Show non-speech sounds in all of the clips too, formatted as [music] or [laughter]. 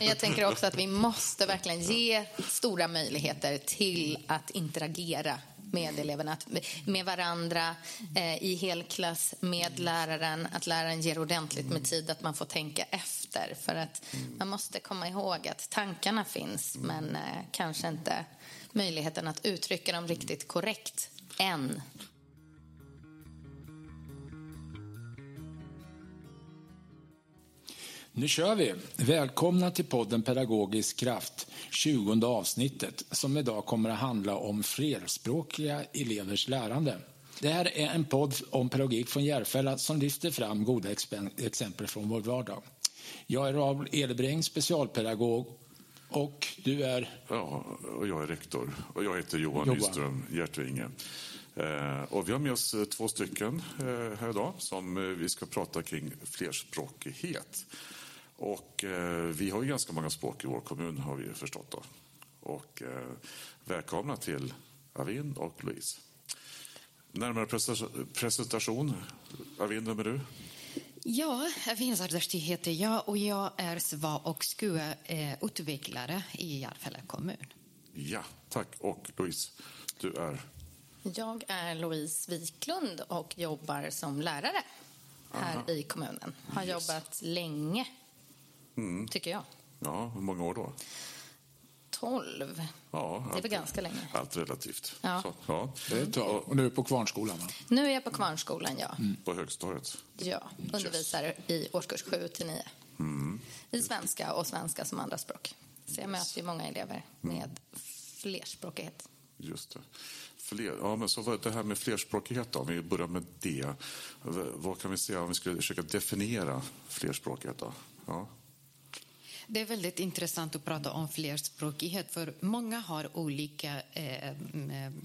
Jag tänker också att vi måste verkligen ge stora möjligheter till att interagera med eleverna, med varandra, eh, i helklass, med läraren. Att läraren ger ordentligt med tid, att man får tänka efter. För att man måste komma ihåg att tankarna finns, men eh, kanske inte möjligheten att uttrycka dem riktigt korrekt än. Nu kör vi! Välkomna till podden Pedagogisk kraft, 20 avsnittet, som idag kommer att handla om flerspråkiga elevers lärande. Det här är en podd om pedagogik från Järfälla som lyfter fram goda exempel från vår vardag. Jag är Raul Edebring, specialpedagog och du är? Ja, och jag är rektor. Och jag heter Johan, Johan. Nyström Hjärtvinge. Eh, och vi har med oss två stycken eh, här idag som eh, vi ska prata kring flerspråkighet. Och eh, vi har ju ganska många språk i vår kommun har vi förstått. Då. Och eh, välkomna till Avin och Louise. Närmare presentation. Avin, vem är du? Ja, Avin Zardashti heter jag och jag är SVA och SKUA-utvecklare i Järfälla kommun. Ja, tack. Och Louise, du är? Jag är Louise Wiklund och jobbar som lärare här Aha. i kommunen. Har yes. jobbat länge mm. tycker jag. Ja, hur många år då? Tolv. Ja, det är väl ganska länge. Allt relativt. Ja. Så, ja. Det är ett tag. Och nu är du på Kvarnskolan? Va? Nu är jag på Kvarnskolan, ja. Mm. På högstadiet? Ja, undervisar yes. i årskurs 7 till 9. Mm. I svenska och svenska som andraspråk. Så jag möter ju många elever mm. med flerspråkighet. Just det. Fler, ja, men så det här med flerspråkighet då, om vi börjar med det. Vad kan vi säga om vi skulle försöka definiera flerspråkighet då? Ja. Det är väldigt intressant att prata om flerspråkighet för många har olika eh, eh,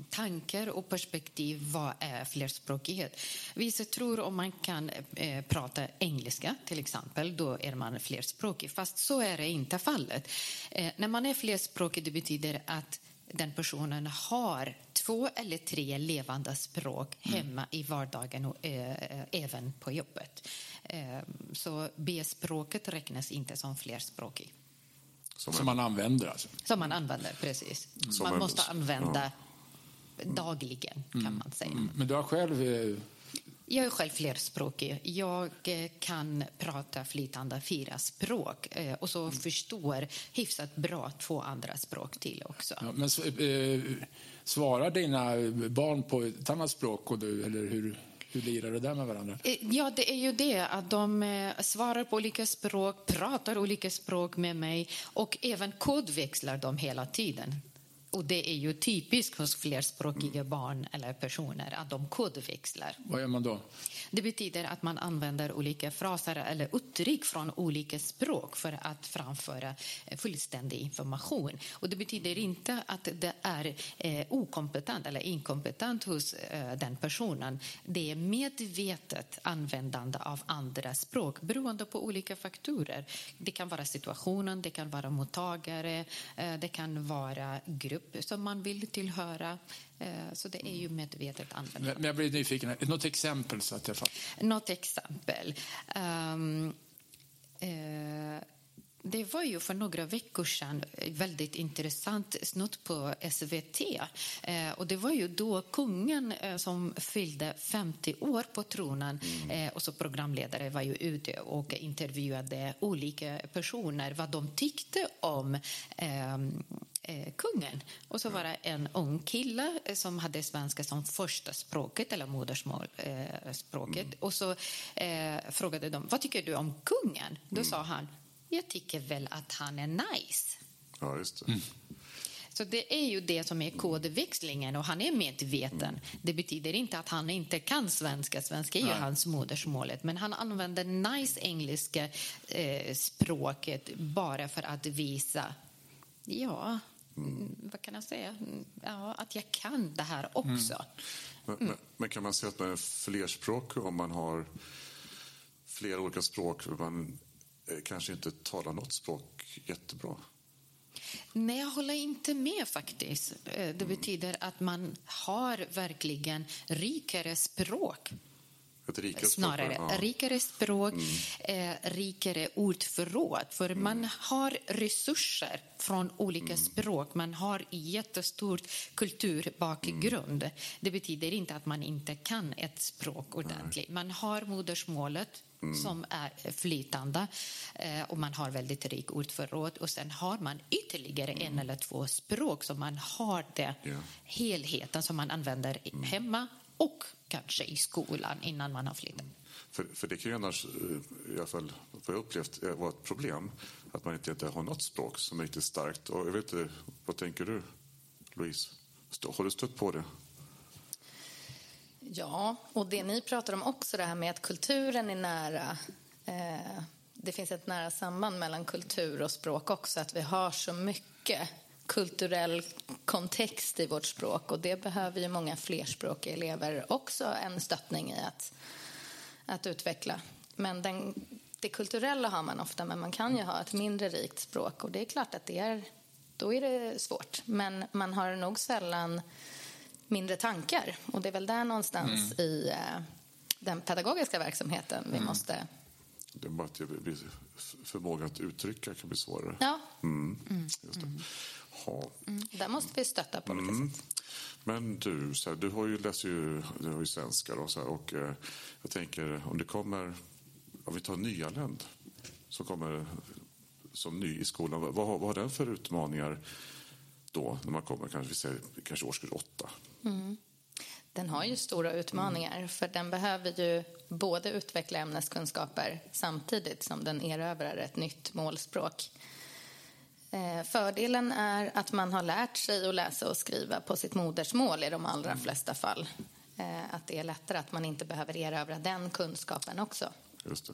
tankar och perspektiv vad är flerspråkighet. Vissa tror om man kan eh, prata engelska till exempel, då är man flerspråkig. Fast så är det inte fallet. Eh, när man är flerspråkig det betyder att den personen har två eller tre levande språk mm. hemma i vardagen och äh, även på jobbet. Äh, så B-språket räknas inte som flerspråkig. Som, som man använder alltså? Som man använder, precis. Mm. Man måste använda ja. dagligen, kan mm. man säga. Mm. Men du har själv eh, jag är själv flerspråkig. Jag eh, kan prata flytande fyra språk eh, och så mm. förstår hyfsat bra två andra språk till också. Ja, men eh, svarar dina barn på ett annat språk och du, eller hur? Hur lirar det där med varandra? Ja, det är ju det att de svarar på olika språk, pratar olika språk med mig och även kodväxlar de hela tiden. Och det är ju typiskt hos flerspråkiga barn eller personer att de kodväxlar. Vad gör man då? Det betyder att man använder olika fraser eller uttryck från olika språk för att framföra eh, fullständig information. Och det betyder inte att det är eh, okompetent eller inkompetent hos eh, den personen. Det är medvetet användande av andra språk beroende på olika faktorer. Det kan vara situationen, det kan vara mottagare, det kan vara grupp grupp som man vill tillhöra. Eh, så det är ju medvetet användande. Men jag blir nyfiken. Något exempel? Så att jag Något exempel. Um, uh, det var ju för några veckor sedan väldigt intressant snutt på SVT. Eh, och det var ju då kungen eh, som fyllde 50 år på tronen mm. eh, och så programledare var ju ute och intervjuade olika personer vad de tyckte om ehm, eh, kungen. Och så var det en ung kille eh, som hade svenska som första språket eller modersmålspråket. Eh, mm. Och så eh, frågade de vad tycker du om kungen. Då mm. sa han jag tycker väl att han är nice. Ja, just det. Mm. Så det är ju det som är kodväxlingen och han är medveten. Mm. Det betyder inte att han inte kan svenska. Svenska är ju hans modersmålet. Men han använder nice engelska eh, språket bara för att visa, ja. Vad kan jag säga? Ja, att jag kan det här också. Mm. Men, men, men, kan man säga att man är flerspråkig om man har flera olika språk? Man Eh, kanske inte talar något språk jättebra. Nej, jag håller inte med faktiskt. Eh, det betyder att man har verkligen rikare språk snarare språk, ja. rikare språk, eh, rikare ordförråd. För man har resurser från olika språk. Man har jättestor kulturbakgrund. Det betyder inte att man inte kan ett språk ordentligt. Man har modersmålet som är flytande eh, och man har väldigt rik ordförråd. Och sen har man ytterligare en eller två språk som man har det Ja. helheten som man använder hemma och kanske i skolan innan man har flyttat. För, för det kan ju annars, eh, i alla fall vad jag upplevt, eh, vara ett problem att man inte, inte har något språk som är riktigt starkt. Och jag vet inte, vad tänker du, Louise? Har du stött på det? Ja, och det ni pratar om också, det här med att kulturen är nära. Eh, det finns ett nära samband mellan kultur och språk också, att vi har så mycket kulturell kontext i vårt språk och det behöver ju många flerspråkiga elever också en stöttning i att, att utveckla. Men den, det kulturella har man ofta, men man kan ju ha ett mindre rikt språk och det är klart att det är, då är det svårt. Men man har nog sällan mindre tankar. Och det är väl där någonstans i eh, den pedagogiska verksamheten vi måste... Det är bara att förmågan att uttrycka kan bli svårare. Ja, Mm. Just det. Ha. där måste vi stötta på olika sätt. Men du, så här, du har ju läst ju, du har ju svenska då, så här, och eh, jag tänker om det kommer, om vi tar nyanländ som kommer som ny i skolan, vad, vad, har- den för utmaningar då när man kommer kanske, vi säger, kanske årskurs åtta? Den har ju stora utmaningar för den behöver ju både utveckla ämneskunskaper samtidigt som den erövrar ett nytt målspråk. Eh, Fördelen är att man har lärt sig att läsa och skriva på sitt modersmål i de allra flesta fall. Eh, Att det är lättare att man inte behöver erövra den kunskapen också. Just det.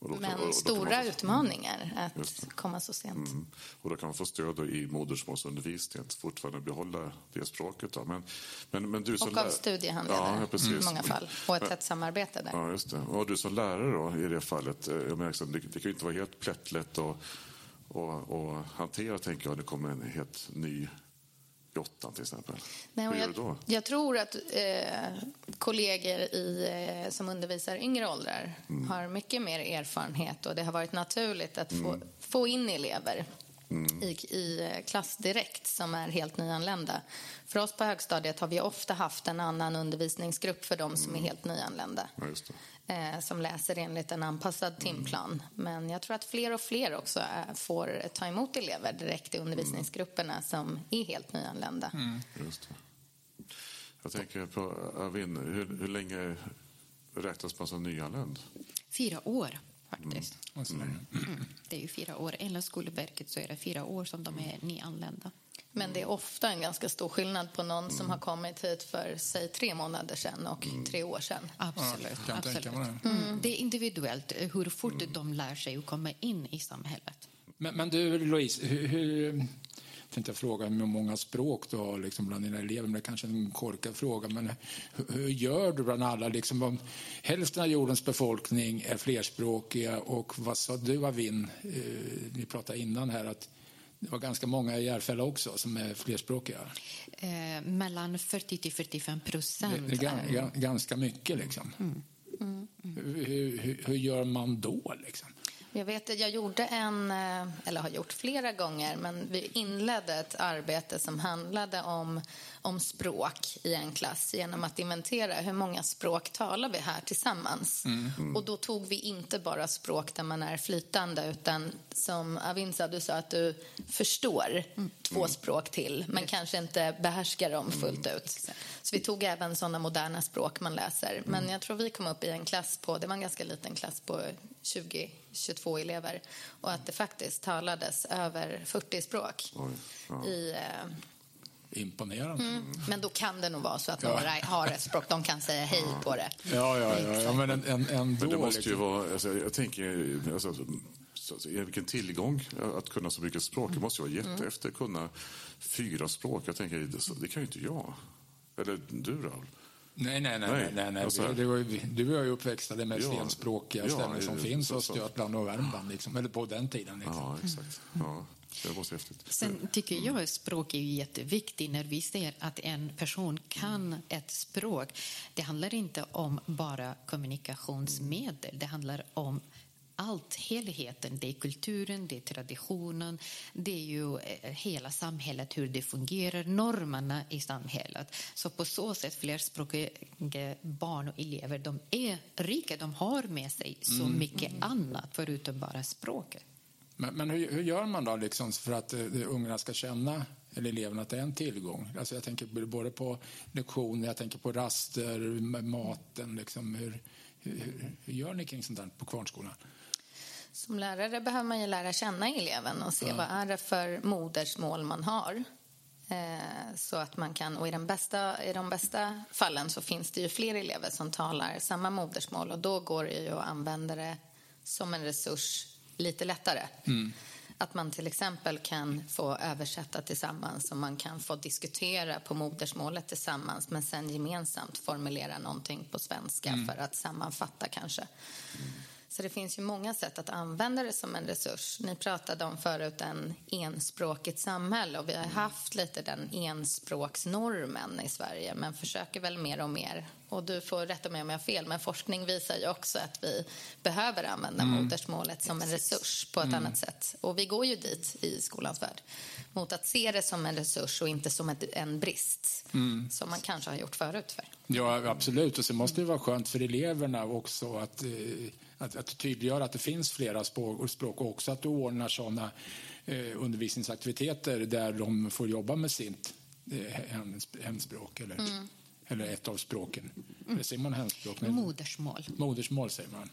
Då Men stora man få- utmaningar att komma så sent. Mm. Och då kan man få stöd i modersmålsundervisningen att fortfarande behålla det språket. Då. Men, men, men du som Och av lär- studiehandledare ja, precis. i många fall. Och ett tätt samarbete där. Ja, just det. Och du som lärare då, i det fallet, eh, jag menar, liksom, det, det kan ju inte vara helt plättlätt att och, och hantera, tänker jag, det kommer en helt ny i åttan till exempel. Nej, och Hur gör du jag, då? jag tror att eh, kollegor i, eh, som undervisar yngre åldrar Mm. har mycket mer erfarenhet och det har varit naturligt att få, Mm. få in elever i, i eh, klass direkt som är helt nyanlända. För oss på högstadiet har vi ofta haft en annan undervisningsgrupp för de som är helt nyanlända. Mm. Ja, just det. Eh, som läser enligt en anpassad timplan. Men jag tror att fler och fler också eh, får ta emot elever direkt i undervisningsgrupperna som är helt nyanlända. Just det. Jag tänker på Arvin, hur, hur länge räknas man som nyanländ? Fyra år, faktiskt. Så där. Mm. Det är ju fyra år. Enligt Skolverket så är det fyra år som de är nyanlända. Men det är ofta en ganska stor skillnad på någon som har kommit hit för säg tre månader sedan och tre år sedan. Absolut. Ja, absolut. det. Mm. Det är individuellt eh, hur fort de lär sig att komma in i samhället. Men, men du, Louise, hur, hur, tänkte jag fråga hur många språk du har liksom bland dina elever, men det är kanske är en korkad fråga. Men hur, hur gör du bland alla? Liksom, om hälften av jordens befolkning är flerspråkiga och vad sa du, Avin? Eh, ni pratade innan här att det var ganska många i Järfälla också som är flerspråkiga. Eh, mellan 40 till 45 Det, procent. det är gan, gan- ganska mycket. Liksom. Hur, hur, hur, hur gör man då? Liksom? Jag vet att jag gjorde en, eh, eller har gjort flera gånger, men vi inledde ett arbete som handlade om, om språk i en klass genom att inventera hur många språk talar vi här tillsammans. Och då tog vi inte bara språk där man är flytande utan som Avin sa, du sa att du förstår två språk till men kanske inte behärskar dem fullt ut. Så vi tog även sådana moderna språk man läser. Men jag tror vi kom upp i en klass på, det var en ganska liten klass på 20-22 elever och att det faktiskt talades över 40 språk. Oj, ja. I, Imponerande. men då kan det nog vara så att Ja. några har ett språk, de kan säga hej på det. Ja, ja, ja, ja men en, en, ändå. Men det måste ju liksom. vara, alltså, jag tänker, alltså, så, så, vilken tillgång att kunna så mycket språk. Det måste ju vara jättehäftigt att kunna fyra språk. Jag tänker, det kan ju inte jag. Eller du, Raul? Nej, nej, nej. Nej, nej, nej, nej. alltså- det var, ju- du och är ju uppväxta med Ja. stenspråkiga Ja, ställen som det- finns så. Östergötland och Värmland, liksom, eller på den tiden. Liksom. Ja, exakt. Ja. Det var så häftigt. Sen tycker jag att språk är jätteviktigt när vi ser att en person kan ett språk. Det handlar inte om bara kommunikationsmedel. Det handlar om allt, helheten. Det är kulturen, det är traditionen, det är ju eh, hela samhället, hur det fungerar, normerna i samhället. Så på så sätt, flerspråkiga barn och elever, de är rika, de har med sig så mm. mycket annat förutom bara språket. Men, men hur, hur, gör man då liksom för att uh, ungarna ska känna eller eleverna att det är en tillgång. Alltså jag tänker både på lektioner, jag tänker på raster, maten. Liksom. Hur, hur, hur, gör ni kring sånt där på Kvarnskolan? Som lärare behöver man ju lära känna eleven och se ja. vad är det för modersmål man har. Eh, så att man kan, och i, den bästa, i de bästa fallen så finns det ju fler elever som talar samma modersmål och då går det ju att använda det som en resurs lite lättare. Mm. Att man till exempel kan få översätta tillsammans och man kan få diskutera på modersmålet tillsammans men sen gemensamt formulera någonting på svenska mm. för att sammanfatta kanske. Mm. Så det finns ju många sätt att använda det som en resurs. Ni pratade om förut en enspråkigt samhälle och vi har haft lite den enspråksnormen i Sverige men försöker väl mer och mer. Och du får rätta mig om jag har fel, men forskning visar ju också att vi behöver använda mm. modersmålet som en resurs på ett mm. annat sätt. Och vi går ju dit i skolans värld mot att se det som en resurs och inte som ett, en brist mm. som man kanske har gjort förut. För. Ja, absolut. Och så måste det vara skönt för eleverna också att eh, att, att tydliggöra att det finns flera språk, språk och också att du ordnar sådana eh, undervisningsaktiviteter där de får jobba med sitt eh, hemspråk eller, mm. eller ett av språken. Mm. säger man hemspråk? Men, Modersmål. Modersmål säger man.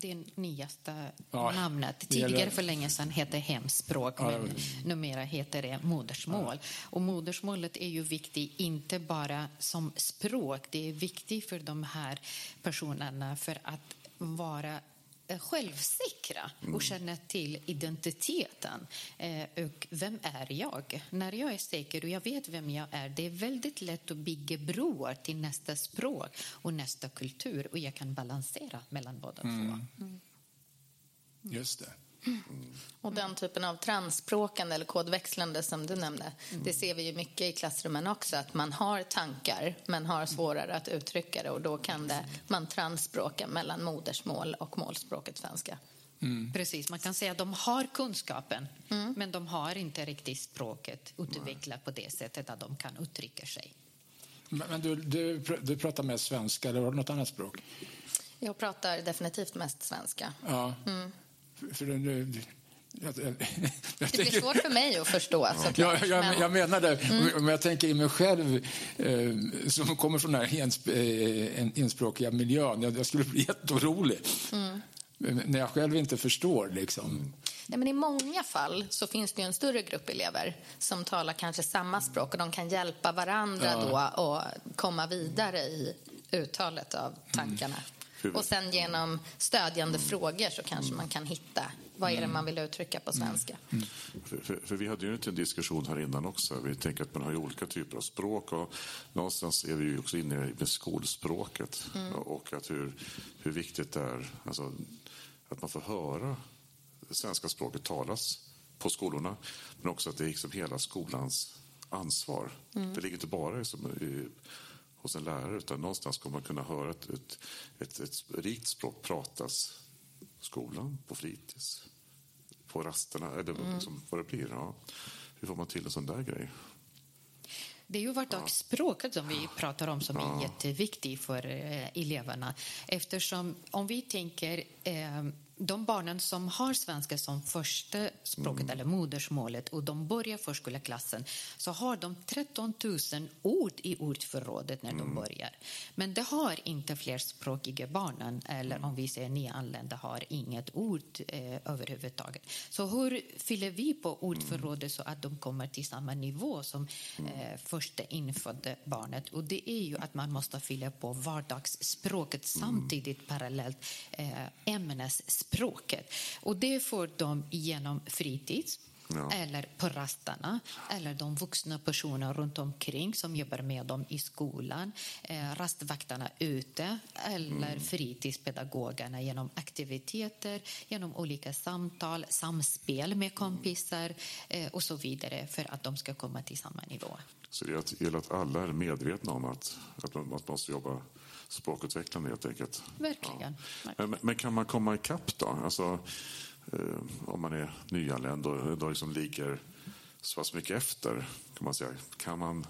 Det nyaste ja, namnet. Tidigare gäller... för länge sedan hette hemspråk ja, men numera heter det modersmål. Ja. Och modersmålet är ju viktigt inte bara som språk. Det är viktigt för de här personerna för att vara eh, självsäkra och mm. känna till identiteten. Eh, och vem är jag? När jag är säker och jag vet vem jag är, det är väldigt lätt att bygga broar till nästa språk och nästa kultur och jag kan balansera mellan båda mm. två. Mm. Just det. Mm. Och den typen av transspråkande eller kodväxlande som du nämnde, mm. det ser vi ju mycket i klassrummen också, att man har tankar men har svårare att uttrycka det och då kan det, man transspråka mellan modersmål och målspråket svenska. Mm. Precis, man kan säga att de har kunskapen mm. men de har inte riktigt språket utvecklat på det sättet att de kan uttrycka sig. Men, men du, du, du pratar mest svenska eller något annat språk? Jag pratar definitivt mest svenska. Ja. Mm. För, nu, jag, jag, jag det blir svårt för mig att förstå. Ja, jag, men... jag menar det. Mm. Om jag tänker i mig själv eh, som kommer från den här ens, eh, enspråkiga miljön, jag, jag skulle bli [laughs] jätteorolig. Mm. När jag själv inte förstår. Liksom. Nej, men I många fall så finns det en större grupp elever som talar kanske samma språk och de kan hjälpa varandra ja. då och komma vidare i uttalet av tankarna. Mm. Och sen genom stödjande mm. frågor så kanske man kan hitta vad är det man vill uttrycka på svenska. Mm. mm. För, för, för, vi hade ju en diskussion här innan också. Vi tänker att man har olika typer av språk och någonstans är vi ju också inne med skolspråket mm. och att hur, hur viktigt det är alltså, att man får höra svenska språket talas på skolorna men också att det är liksom hela skolans ansvar. Mm. Det ligger inte bara i, hos en lärare utan någonstans ska man kunna höra ett, ett, ett, ett rikt språk pratas skolan, på fritids, på rasterna, eller mm. liksom, vad det blir. Ja. Hur får man till en sån där grej? Det är ju vardagsspråket som vi pratar om som är jätteviktigt för eh, eleverna. Eftersom om vi tänker eh, de barnen som har svenska som första språket mm. eller modersmålet och de börjar förskoleklassen så har de 13 000 ord i ordförrådet när mm. de börjar. Men det har inte flerspråkiga barnen eller om vi säger nyanlända har inget ord eh, överhuvudtaget. Så hur fyller vi på ordförrådet så att de kommer till samma nivå som mm. eh, första infödda barnet? Och det är ju att man måste fylla på vardagsspråket mm. samtidigt parallellt eh, ämnesspråket språket. Och det får de genom fritids Ja. eller på rasterna, eller de vuxna personer runt omkring som jobbar med dem i skolan, eh, rastvakterna ute eller mm. fritidspedagogerna genom aktiviteter, genom olika samtal, samspel med kompisar eh, och så vidare för att de ska komma till samma nivå. Så det gäller att alla är medvetna om att, att man måste jobba språkutvecklande helt enkelt. Verkligen. Ja. Men, men, kan man komma ikapp då? Alltså, eh, om man är nyanländ och då liksom ligger så pass mycket efter, kan man säga. Kan man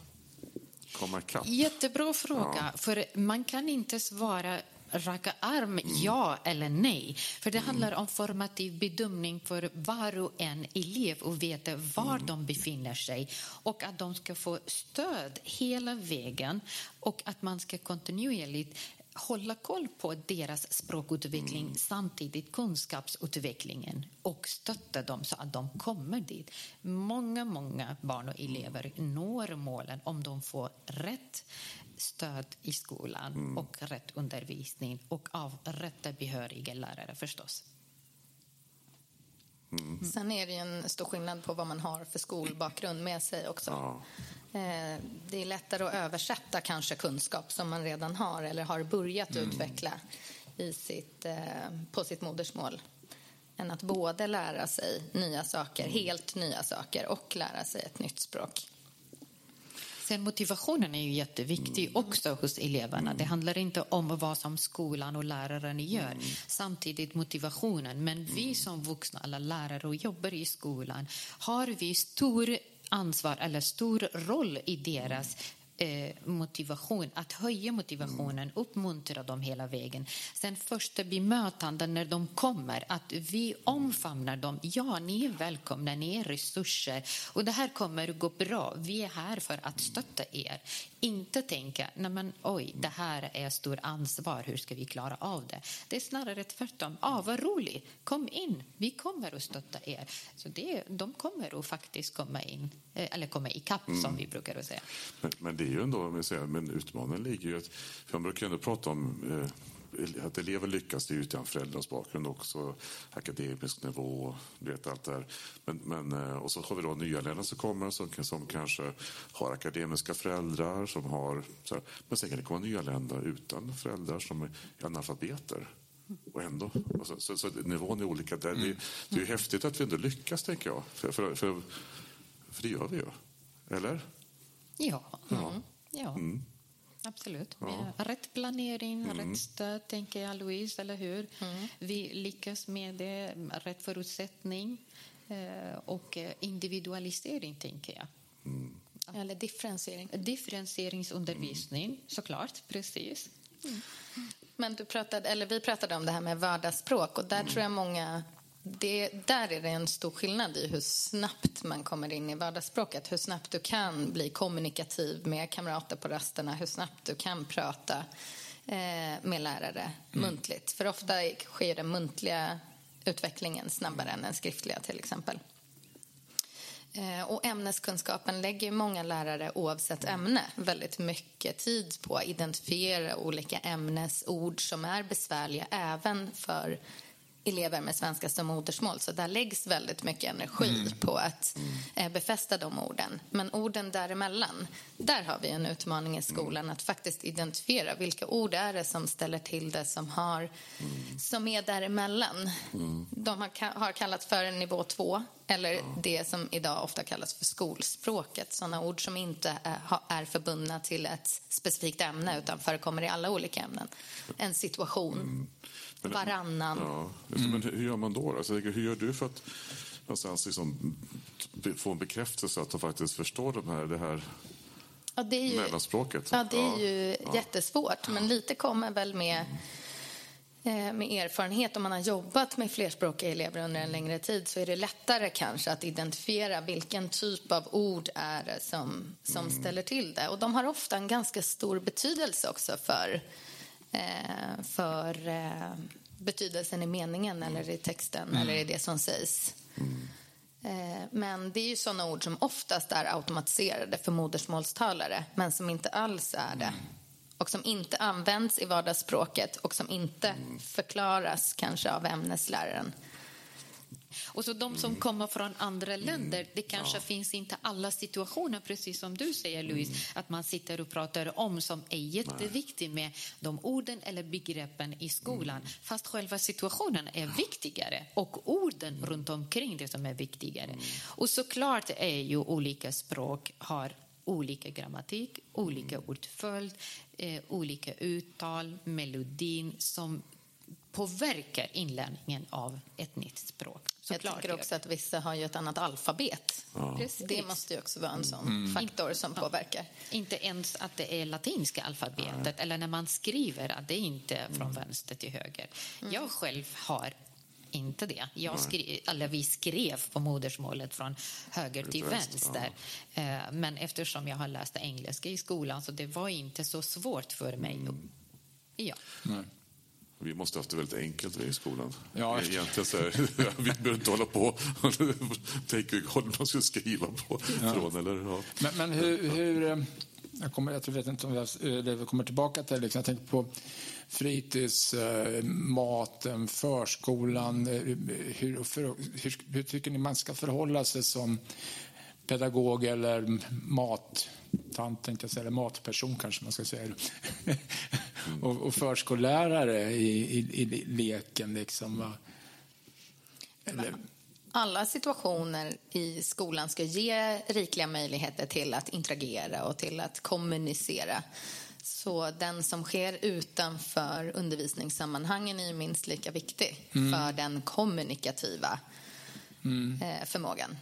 komma ikapp? Jättebra fråga, ja. för man kan inte svara raka arm, mm. ja eller nej. För det mm. handlar om formativ bedömning för var och en elev och veta var mm. de befinner sig och att de ska få stöd hela vägen och att man ska kontinuerligt hålla koll på deras språkutveckling mm. samtidigt kunskapsutvecklingen och stötta dem så att de kommer dit. Många, många barn och elever når målen om de får rätt stöd i skolan mm. och rätt undervisning och av rätta behöriga lärare förstås. Mm. Sen är det ju en stor skillnad på vad man har för skolbakgrund med sig också. Ja. Eh, det är lättare att översätta kanske kunskap som man redan har eller har börjat mm. utveckla i sitt, eh, på sitt modersmål än att både lära sig nya saker, mm. helt nya saker och lära sig ett nytt språk. Sen motivationen är ju jätteviktig mm. också hos eleverna. Det handlar inte om vad som skolan och läraren gör. Mm. Samtidigt motivationen. Men vi mm. som vuxna, alla lärare och jobbar i skolan har vi stor ansvar eller stor roll i deras eh, motivation, att höja motivationen, uppmuntra dem hela vägen. Sen första bemötande när de kommer, att vi omfamnar dem. Ja, ni är välkomna, ni är resurser och det här kommer att gå bra. Vi är här för att stötta er. Inte tänka, nej men oj, det här är stort ansvar, hur ska vi klara av det? Det är snarare tvärtom. Ah, vad roligt, kom in, vi kommer att stötta er. Så det, de kommer att faktiskt komma in, eh, eller komma ikapp mm. som vi brukar säga. Men, men, är ju ändå, men utmaningen ligger ju att, för man brukar ändå prata om eh, att elever lyckas det är utan föräldrars bakgrund också, akademisk nivå, du vet allt där. Men, men, eh, och så har vi då nyanlända som kommer som, som kanske har akademiska föräldrar, som har, så här. men sen kan det komma nyanlända utan föräldrar som är analfabeter. Och ändå, Och så, så, nivån är olika där. Det, det, är ju häftigt att vi ändå lyckas, tänker jag. För, för, för, för det gör vi ju. Eller? Ja. ja. Mm. ja. Mm. Absolut. Ja. Rätt planering, mm. rätt stöd, tänker jag, Louise, eller hur? Mm. Vi lyckas med det, rätt förutsättning eh, och individualisering, tänker jag. Mm. Eller differentiering. Differentieringsundervisning, mm. såklart. Precis. Mm. Men du pratade, eller vi pratade om det här med vardagsspråk och där mm. tror jag många det, där är det en stor skillnad i hur snabbt man kommer in i vardagsspråket. Hur snabbt du kan bli kommunikativ med kamrater på rasterna. Hur snabbt du kan prata eh, med lärare mm. muntligt. För ofta sker den muntliga utvecklingen snabbare än den skriftliga till exempel. Eh, och ämneskunskapen lägger många lärare oavsett ämne väldigt mycket tid på att identifiera olika ämnesord som är besvärliga även för elever med svenska som modersmål. Så där läggs väldigt mycket energi mm. på att eh, befästa de orden. Men orden däremellan, där har vi en utmaning i skolan att faktiskt identifiera vilka ord är det som ställer till det som, har, mm. som är däremellan. Mm. De har, har kallats för nivå två eller ja. det som idag ofta kallas för skolspråket. Sådana ord som inte är, är förbundna till ett specifikt ämne utan förekommer i alla olika ämnen. En situation. Mm men, varannan. Ja, mm. men hur gör man då? Alltså, hur gör du för att någonstans liksom, få en bekräftelse att de faktiskt förstår de här, det här ja, det är ju, mellanspråket? Ja, det är ju ja. jättesvårt. Men lite kommer väl med eh, med erfarenhet, om man har jobbat med flerspråkiga elever under en längre tid så är det lättare kanske att identifiera vilken typ av ord är det som, som mm. ställer till det. Och de har ofta en ganska stor betydelse också för för eh, betydelsen i meningen eller i texten mm. eller i det som sägs. Mm. Men det är ju såna ord som oftast är automatiserade för modersmålstalare men som inte alls är det. Mm. Och som inte används i vardagsspråket och som inte mm. förklaras kanske av ämnesläraren. Och så de som kommer från andra länder, det kanske ja. finns inte alla situationer, precis som du säger Louise, mm. att man sitter och pratar om som är jätteviktigt med de orden eller begreppen i skolan. Mm. Fast själva situationen är viktigare och orden runt omkring det som är viktigare. Mm. Och såklart är ju olika språk har olika grammatik, olika ordföljd, eh, olika uttal, melodin som påverkar inlärningen av ett nytt språk. Jag tycker också att vissa har ju ett annat alfabet. Ja. Det måste ju också vara en sån mm. faktor som ja. påverkar. Inte ens att det är latinska alfabetet Nej. eller när man skriver att det är inte är från mm. vänster till höger. Mm. Jag själv har inte det. Jag skrev, eller vi skrev på modersmålet från höger till vänster. Ja. Eh, men eftersom jag har läst engelska i skolan så det var inte så svårt för mig. Mm. Ja. Nej. Vi måste ha haft det väldigt enkelt i skolan. Ja, Egentligen så här, [laughs] vi behöver inte hålla på och tänka håll man ska skriva på. Ja. Från, eller, ja. Men, men hur, hur, eh, jag, kommer, jag vet inte om jag, jag kommer tillbaka till det. Liksom. Jag tänker på fritids, eh, maten, förskolan. Eh, hur, för, hur, hur tycker ni man ska förhålla sig som pedagog eller mattant, tänkte jag säga, eller matperson kanske man ska säga. [laughs] och, och förskollärare i, i, i leken. Liksom, Eller... Alla situationer i skolan ska ge rikliga möjligheter till att interagera och till att kommunicera. Så den som sker utanför undervisningssammanhangen är minst lika viktig mm. för den kommunikativa mm. Eh, förmågan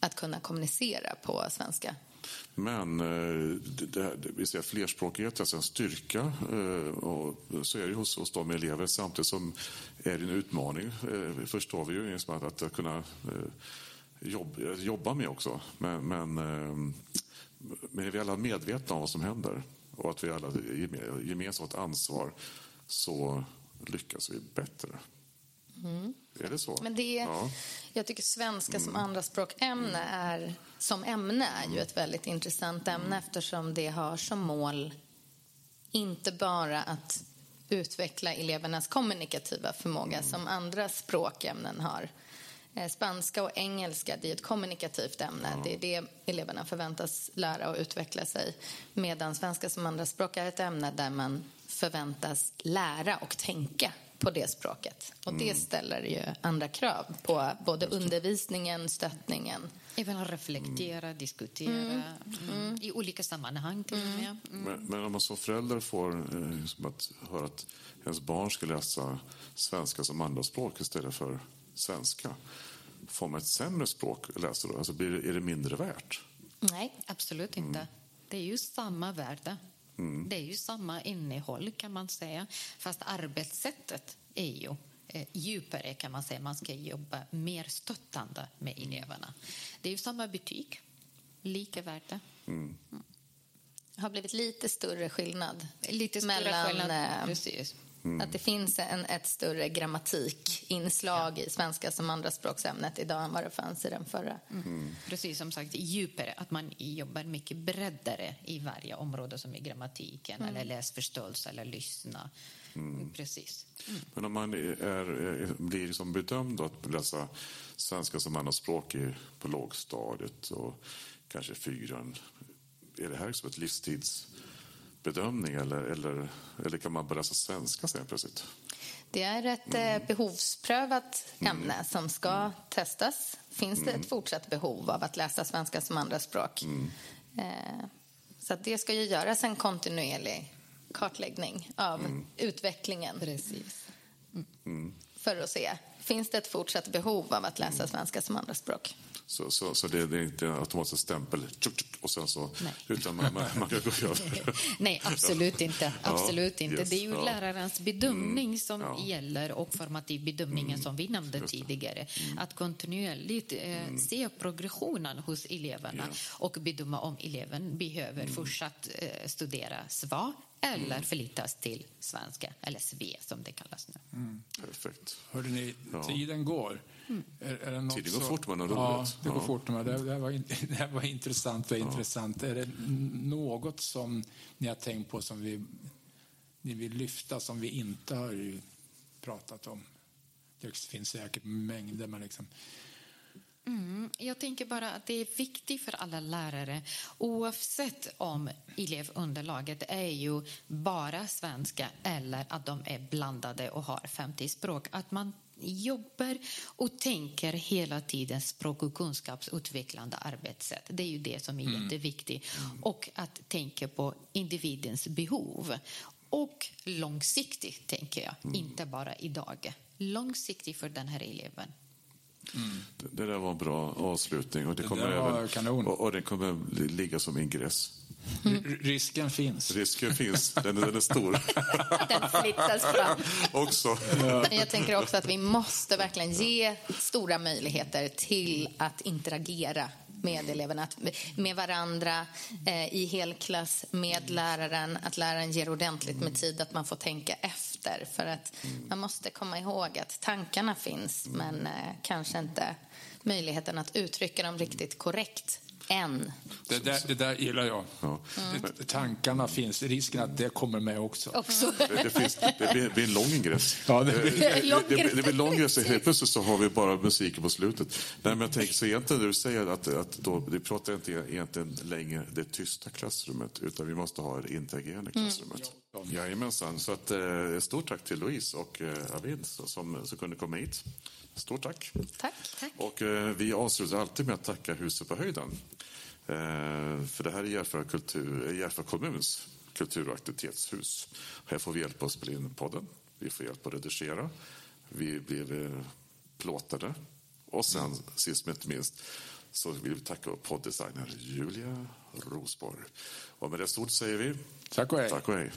att kunna kommunicera på svenska. Men eh, det, det, vi ser flerspråkighet är alltså en styrka eh, och så är det hos, hos de elever samtidigt som är det en utmaning, eh, förstår vi ju, att, att kunna jobba, jobba med också. Men, men, men är vi alla medvetna om vad som händer och att vi alla gemensamt har ansvar så lyckas vi bättre. Mm. Är det så? Men det, ja. Jag tycker svenska som mm. andraspråkämne är, som ämne är ju ett väldigt intressant ämne mm. eftersom det har som mål inte bara att utveckla elevernas kommunikativa förmåga mm. som andra språkämnen har. Eh, spanska och engelska det är ett kommunikativt ämne. Ja. Det är det eleverna förväntas lära och utveckla sig. Medan svenska som andraspråk är ett ämne där man förväntas lära och tänka på det språket. Och det mm. ställer ju andra krav på både undervisningen, stöttningen. Även att reflektera, mm. diskutera mm. Mm. i olika sammanhang till och med. Mm. Men, men, om man som förälder får eh, att höra att ens barn ska läsa svenska som andraspråk istället för svenska. Får man ett sämre språk att läsa då? Alltså blir, är det mindre värt? Nej, absolut inte. Det är ju samma värde. Mm. Det är ju samma innehåll kan man säga, fast arbetssättet är ju eh, djupare kan man säga. Man ska jobba mer stöttande med eleverna. Det är ju samma betyg, lika värde. Mm. Mm. Det har blivit lite större skillnad lite större mellan skillnad. Eh, Precis. Mm. Att det finns en, ett större grammatikinslag ja. i svenska som andraspråksämnet idag än vad det fanns i den förra. Mm. Mm. Precis som sagt, djupare, att man jobbar mycket breddare i varje område som är grammatiken mm. eller läsförståelse eller lyssna. Mm. Precis. Mm. Men om man är, är, blir liksom bedömd att läsa svenska som andraspråk på lågstadiet och kanske fyran, är det här som ett livstids bedömning eller, eller, eller kan man börja läsa svenska sen plötsligt? Det är ett mm. behovsprövat ämne mm. som ska mm. testas. Finns det ett mm. fortsatt behov av att läsa svenska som andraspråk? Mm. Eh, så det ska ju göras en kontinuerlig kartläggning av mm. utvecklingen. Precis. För att se, finns det ett fortsatt behov av att läsa svenska som andraspråk? Så, så, så det, det, är inte automatiskt stämpel och sen så, Nej. utan man, man, man kan gå över. [laughs] Nej, absolut inte. Absolut ja, inte. Yes, det är ju ja. lärarens bedömning mm, som ja. gäller och formativ bedömningen mm, som vi nämnde tidigare. Mm. Att kontinuerligt eh, mm. se progressionen hos eleverna och bedöma om eleven behöver mm. fortsatt eh, studera SVA eller mm. förlitas till svenska, eller SVE som det kallas nu. Mm. Perfekt. Hörde ni, tiden går. Mm. Är, är det tiden går så... fort, men roligt. Ja, det går ja. fort. Men det, det, var, [laughs] det var intressant och ja. intressant. Är det något som ni har tänkt på som vi, ni vill lyfta som vi inte har pratat om? Det finns säkert mängder, men liksom... Mm, jag tänker bara att det är viktigt för alla lärare oavsett om elevunderlaget är ju bara svenska eller att de är blandade och har 50 språk. Att man jobbar och tänker hela tiden språk och kunskapsutvecklande arbetssätt. Det är ju det som är mm. jätteviktigt. Mm. Och att tänka på individens behov. Och långsiktigt, tänker jag. Mm. Inte bara idag. Långsiktigt för den här eleven. Mm. Det, där var en bra avslutning och det, det kommer, även, kanon. Och, och det kommer ligga som ingress. Mm. Risken finns. Risken finns, den är, den är stor. [laughs] den flyttas fram. också. Ja. Jag tänker också att vi måste verkligen ge stora möjligheter till att interagera med eleverna, med varandra, eh, i helklass, med läraren. Att läraren ger ordentligt med tid, att man får tänka efter. För att man måste komma ihåg att tankarna finns, men eh, kanske inte möjligheten att uttrycka dem riktigt korrekt än. Det där, det där gillar jag. Ja. Mm. Tankarna finns, risken att det kommer med också. också. Det, det, finns, det blir, blir en lång ingress. Ja, det, blir, det, det, det blir lång ingress. Helt plötsligt så har vi bara musiken på slutet. Nej, men jag tänker så egentligen du säger att, att då, vi pratar inte egentligen längre det tysta klassrummet utan vi måste ha det interagerande mm. klassrummet. Mm. Jajamensan. Så att, eh, stort tack till Louise och eh, Avid som, som kunde komma hit. Stort tack. Tack. tack. Och eh, vi avslutar alltid med att tacka Huset på höjden. Eh, för det här är Järfälla, kultur, Järfälla kommuns kultur och aktivitetshus. Här får vi hjälp att spela in podden. Vi får hjälp att redigera. Vi blev eh, plåtade. Och sen, sist men inte minst, så vill vi tacka podddesigner Julia Rosborg. Och med det stort säger vi tack och hej. Tack och hej.